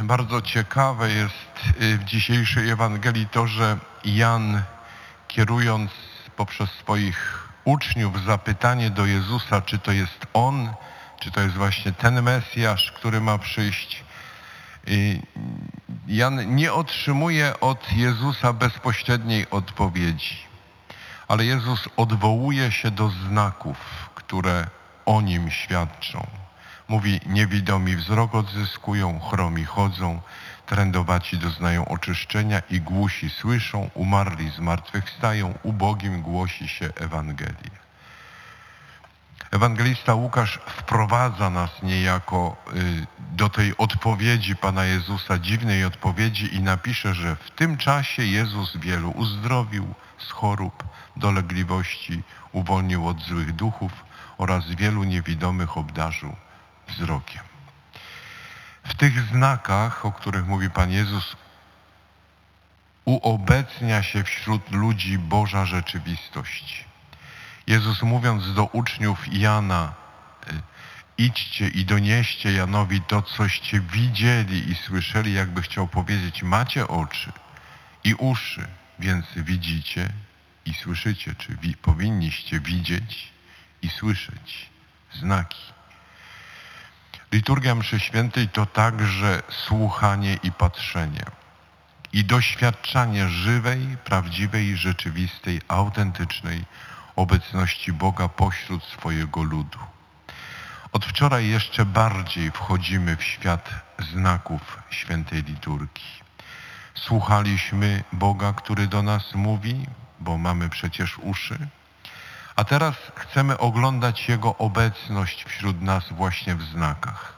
Bardzo ciekawe jest y, w dzisiejszej Ewangelii to, że Jan kierując poprzez swoich uczniów zapytanie do Jezusa, czy to jest On, czy to jest właśnie ten Mesjasz, który ma przyjść, y, Jan nie otrzymuje od Jezusa bezpośredniej odpowiedzi, ale Jezus odwołuje się do znaków, które o Nim świadczą. Mówi, niewidomi wzrok odzyskują, chromi chodzą, trędowaci doznają oczyszczenia i głusi słyszą, umarli zmartwychwstają, ubogim głosi się Ewangelię. Ewangelista Łukasz wprowadza nas niejako y, do tej odpowiedzi Pana Jezusa, dziwnej odpowiedzi i napisze, że w tym czasie Jezus wielu uzdrowił z chorób, dolegliwości, uwolnił od złych duchów oraz wielu niewidomych obdarzył wzrokiem. W tych znakach, o których mówi Pan Jezus, uobecnia się wśród ludzi Boża rzeczywistość. Jezus mówiąc do uczniów Jana, y, idźcie i donieście Janowi to, coście widzieli i słyszeli, jakby chciał powiedzieć, macie oczy i uszy, więc widzicie i słyszycie, czy wi powinniście widzieć i słyszeć znaki. Liturgia mszy świętej to także słuchanie i patrzenie i doświadczanie żywej, prawdziwej, rzeczywistej, autentycznej obecności Boga pośród swojego ludu. Od wczoraj jeszcze bardziej wchodzimy w świat znaków świętej liturgii. Słuchaliśmy Boga, który do nas mówi, bo mamy przecież uszy, a teraz chcemy oglądać Jego obecność wśród nas właśnie w znakach.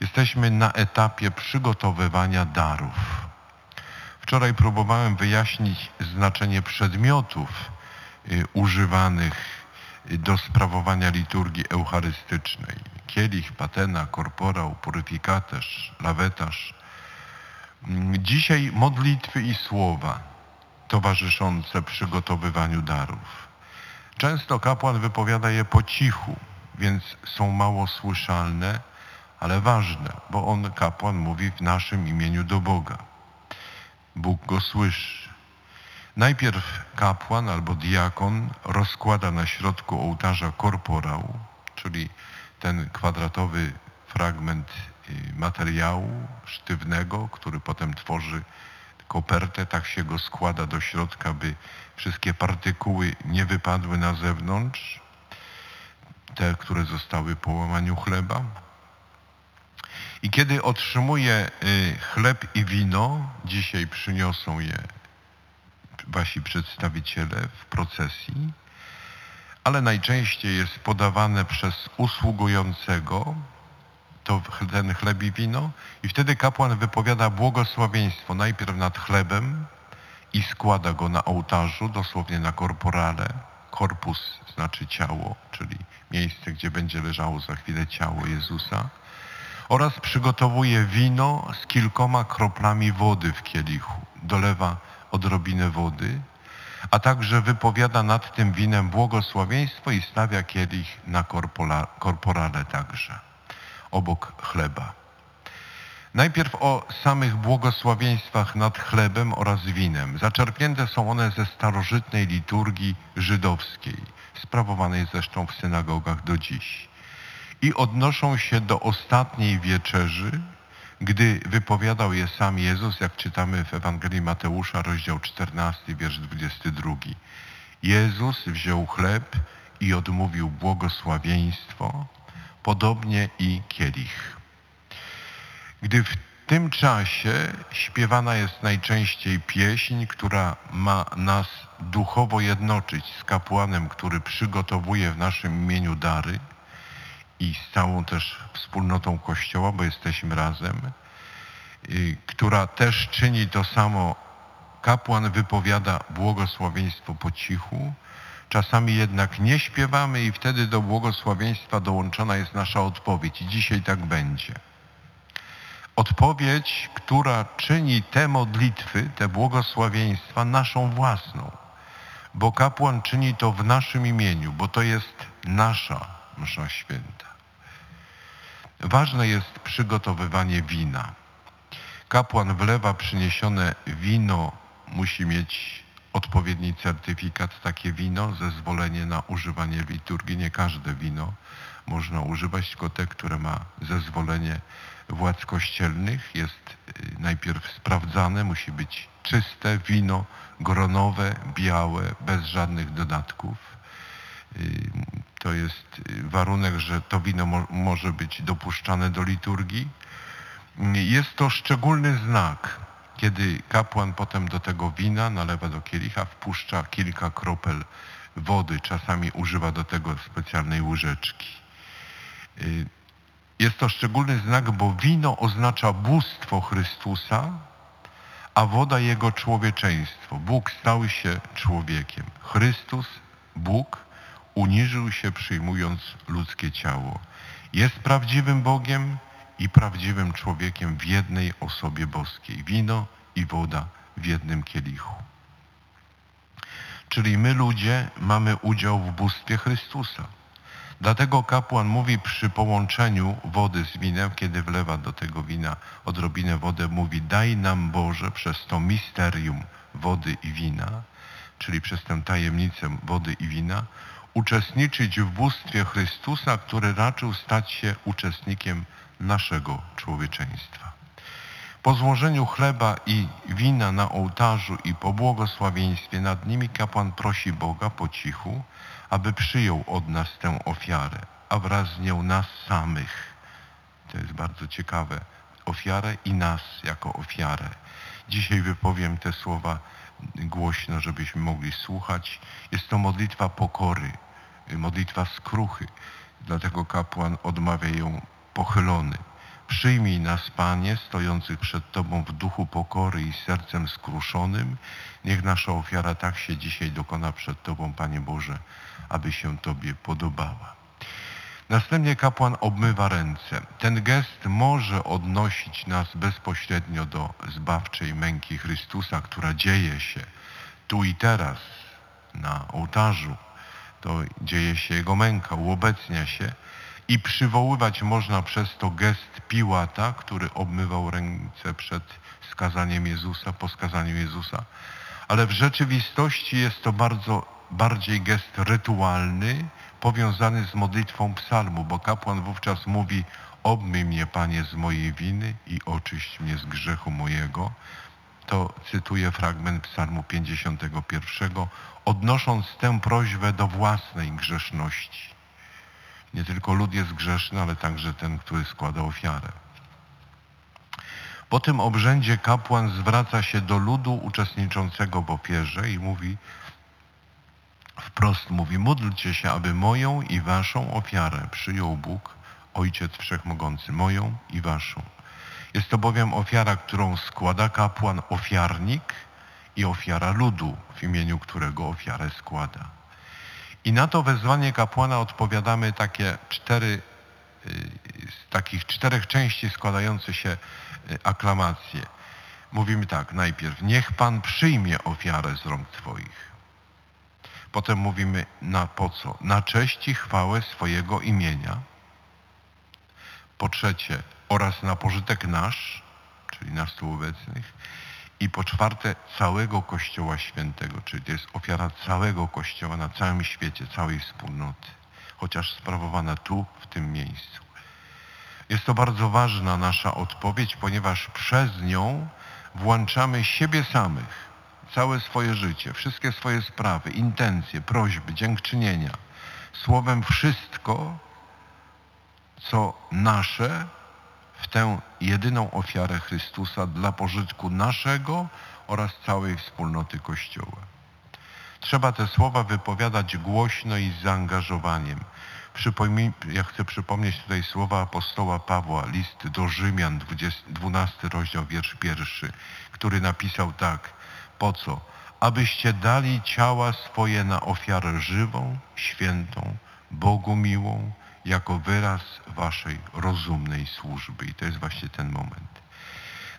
Jesteśmy na etapie przygotowywania darów. Wczoraj próbowałem wyjaśnić znaczenie przedmiotów y, używanych do sprawowania liturgii eucharystycznej. Kielich, patena, korporał, puryfikaterz, lawetarz. Dzisiaj modlitwy i słowa towarzyszące przygotowywaniu darów. Często kapłan wypowiada je po cichu, więc są mało słyszalne, ale ważne, bo on, kapłan, mówi w naszym imieniu do Boga. Bóg go słyszy. Najpierw kapłan albo diakon rozkłada na środku ołtarza korporał, czyli ten kwadratowy fragment y, materiału sztywnego, który potem tworzy kopertę, tak się go składa do środka, by wszystkie partykuły nie wypadły na zewnątrz, te, które zostały po łamaniu chleba. I kiedy otrzymuje y, chleb i wino, dzisiaj przyniosą je wasi przedstawiciele w procesji, ale najczęściej jest podawane przez usługującego, to ten chleb i wino i wtedy kapłan wypowiada błogosławieństwo najpierw nad chlebem i składa go na ołtarzu, dosłownie na korporale. Korpus znaczy ciało, czyli miejsce, gdzie będzie leżało za chwilę ciało Jezusa. Oraz przygotowuje wino z kilkoma kroplami wody w kielichu. Dolewa odrobinę wody, a także wypowiada nad tym winem błogosławieństwo i stawia kielich na korporale także obok chleba. Najpierw o samych błogosławieństwach nad chlebem oraz winem. Zaczerpnięte są one ze starożytnej liturgii żydowskiej, sprawowanej zresztą w synagogach do dziś. I odnoszą się do ostatniej wieczerzy, gdy wypowiadał je sam Jezus, jak czytamy w Ewangelii Mateusza, rozdział 14, wiersz 22. Jezus wziął chleb i odmówił błogosławieństwo, podobnie i kielich. Gdy w tym czasie śpiewana jest najczęściej pieśń, która ma nas duchowo jednoczyć z kapłanem, który przygotowuje w naszym imieniu dary i z całą też wspólnotą Kościoła, bo jesteśmy razem, która też czyni to samo. Kapłan wypowiada błogosławieństwo po cichu, Czasami jednak nie śpiewamy i wtedy do błogosławieństwa dołączona jest nasza odpowiedź. I dzisiaj tak będzie. Odpowiedź, która czyni te modlitwy, te błogosławieństwa naszą własną. Bo kapłan czyni to w naszym imieniu, bo to jest nasza msza święta. Ważne jest przygotowywanie wina. Kapłan wlewa przyniesione wino, musi mieć odpowiedni certyfikat, takie wino, zezwolenie na używanie liturgii. Nie każde wino można używać, tylko te, które ma zezwolenie władz kościelnych. Jest y, najpierw sprawdzane, musi być czyste wino, gronowe, białe, bez żadnych dodatków. Y, to jest warunek, że to wino mo może być dopuszczane do liturgii. Jest to szczególny znak, kiedy kapłan potem do tego wina nalewa do kielicha, wpuszcza kilka kropel wody, czasami używa do tego specjalnej łyżeczki. Y, jest to szczególny znak, bo wino oznacza bóstwo Chrystusa, a woda Jego człowieczeństwo. Bóg stał się człowiekiem. Chrystus, Bóg, uniżył się przyjmując ludzkie ciało. Jest prawdziwym Bogiem i prawdziwym człowiekiem w jednej osobie boskiej. Wino i woda w jednym kielichu. Czyli my ludzie mamy udział w bóstwie Chrystusa. Dlatego kapłan mówi przy połączeniu wody z winem, kiedy wlewa do tego wina odrobinę wody, mówi daj nam Boże przez to misterium wody i wina, czyli przez tę tajemnicę wody i wina, uczestniczyć w bóstwie Chrystusa, który raczył stać się uczestnikiem naszego człowieczeństwa. Po złożeniu chleba i wina na ołtarzu i po błogosławieństwie nad nimi kapłan prosi Boga po cichu, aby przyjął od nas tę ofiarę, a wraz z nią nas samych. To jest bardzo ciekawe. Ofiarę i nas jako ofiarę. Dzisiaj wypowiem te słowa głośno, żebyśmy mogli słuchać. Jest to modlitwa pokory, modlitwa skruchy. Dlatego kapłan odmawia ją pochylony. Przyjmij nas, Panie, stojących przed Tobą w duchu pokory i sercem skruszonym. Niech nasza ofiara tak się dzisiaj dokona przed Tobą, Panie Boże, aby się Tobie podobała. Następnie kapłan obmywa ręce. Ten gest może odnosić nas bezpośrednio do zbawczej męki Chrystusa, która dzieje się tu i teraz na ołtarzu. To dzieje się Jego męka, uobecnia się i przywoływać można przez to gest Piłata, który obmywał ręce przed skazaniem Jezusa, po skazaniu Jezusa. Ale w rzeczywistości jest to bardzo bardziej gest rytualny, powiązany z modlitwą psalmu, bo kapłan wówczas mówi obmyj mnie, Panie, z mojej winy i oczyść mnie z grzechu mojego. To cytuję fragment psalmu 51, odnosząc tę prośbę do własnej grzeszności. Nie tylko lud jest grzeszny, ale także ten, który składa ofiarę. Po tym obrzędzie kapłan zwraca się do ludu uczestniczącego w ofierze i mówi, wprost mówi, módlcie się, aby moją i waszą ofiarę przyjął Bóg, Ojciec Wszechmogący, moją i waszą. Jest to bowiem ofiara, którą składa kapłan ofiarnik i ofiara ludu, w imieniu którego ofiarę składa. I na to wezwanie kapłana odpowiadamy takie cztery, y, z takich czterech części składające się y, aklamacje. Mówimy tak, najpierw, niech Pan przyjmie ofiarę z rąk Twoich. Potem mówimy, na po co? Na cześć i chwałę swojego imienia. Po trzecie, oraz na pożytek nasz, czyli nas tu obecnych. I po czwarte, całego Kościoła Świętego, czyli to jest ofiara całego Kościoła na całym świecie, całej wspólnoty, chociaż sprawowana tu, w tym miejscu. Jest to bardzo ważna nasza odpowiedź, ponieważ przez nią włączamy siebie samych, całe swoje życie, wszystkie swoje sprawy, intencje, prośby, dziękczynienia. Słowem wszystko, co nasze w tę jedyną ofiarę Chrystusa dla pożytku naszego oraz całej wspólnoty Kościoła. Trzeba te słowa wypowiadać głośno i z zaangażowaniem. Przypomnij, ja chcę przypomnieć tutaj słowa apostoła Pawła, list do Rzymian, 20, 12 rozdział, wiersz pierwszy, który napisał tak, po co? Abyście dali ciała swoje na ofiarę żywą, świętą, Bogu miłą, jako wyraz waszej rozumnej służby. I to jest właśnie ten moment.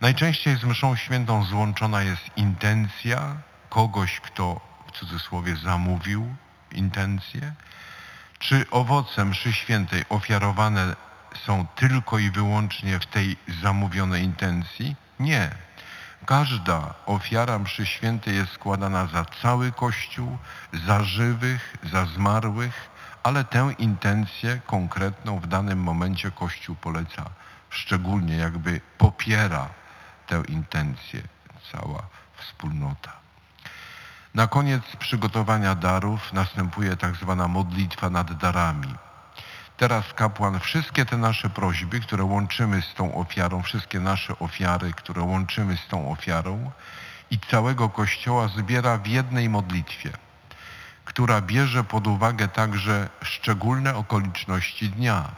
Najczęściej z mszą świętą złączona jest intencja kogoś, kto w cudzysłowie zamówił intencję, czy owoce mszy świętej ofiarowane są tylko i wyłącznie w tej zamówionej intencji, Nie. Każda ofiara mszy świętej jest składana za cały Kościół, za żywych, za zmarłych, ale tę intencję konkretną w danym momencie Kościół poleca szczególnie, jakby popiera tę intencję cała wspólnota. Na koniec przygotowania darów następuje tak zwana modlitwa nad darami. Teraz kapłan wszystkie te nasze prośby, które łączymy z tą ofiarą, wszystkie nasze ofiary, które łączymy z tą ofiarą i całego Kościoła zbiera w jednej modlitwie, która bierze pod uwagę także szczególne okoliczności dnia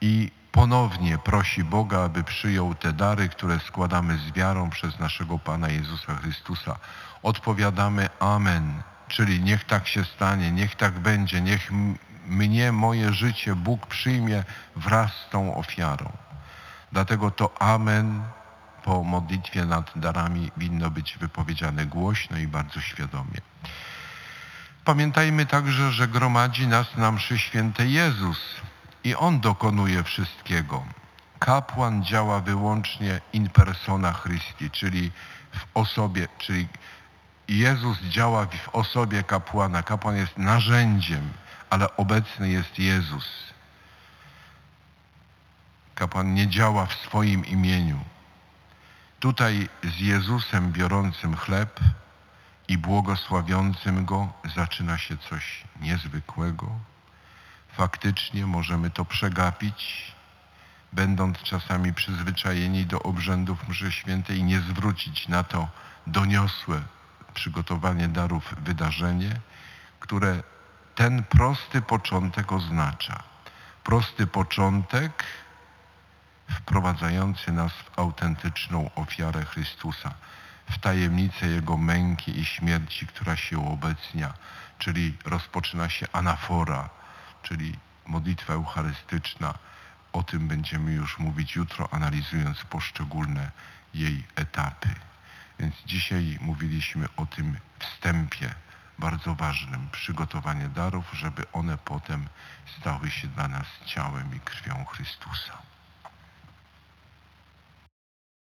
i ponownie prosi Boga, aby przyjął te dary, które składamy z wiarą przez naszego Pana Jezusa Chrystusa. Odpowiadamy Amen, czyli niech tak się stanie, niech tak będzie, niech mnie, moje życie Bóg przyjmie wraz z tą ofiarą. Dlatego to Amen po modlitwie nad darami winno być wypowiedziane głośno i bardzo świadomie. Pamiętajmy także, że gromadzi nas na mszy świętej Jezus i On dokonuje wszystkiego. Kapłan działa wyłącznie in persona Christi, czyli w osobie, czyli Jezus działa w osobie kapłana. Kapłan jest narzędziem, ale obecny jest Jezus. Kapłan nie działa w swoim imieniu. Tutaj z Jezusem biorącym chleb i błogosławiącym Go zaczyna się coś niezwykłego. Faktycznie możemy to przegapić, będąc czasami przyzwyczajeni do obrzędów mszy świętej, nie zwrócić na to doniosłe przygotowanie darów wydarzenie, które ten prosty początek oznacza. Prosty początek wprowadzający nas w autentyczną ofiarę Chrystusa, w tajemnicę Jego męki i śmierci, która się uobecnia, czyli rozpoczyna się anafora, czyli modlitwa eucharystyczna. O tym będziemy już mówić jutro, analizując poszczególne jej etapy. Więc dzisiaj mówiliśmy o tym wstępie bardzo ważnym, przygotowanie darów, żeby one potem stały się dla nas ciałem i krwią Chrystusa.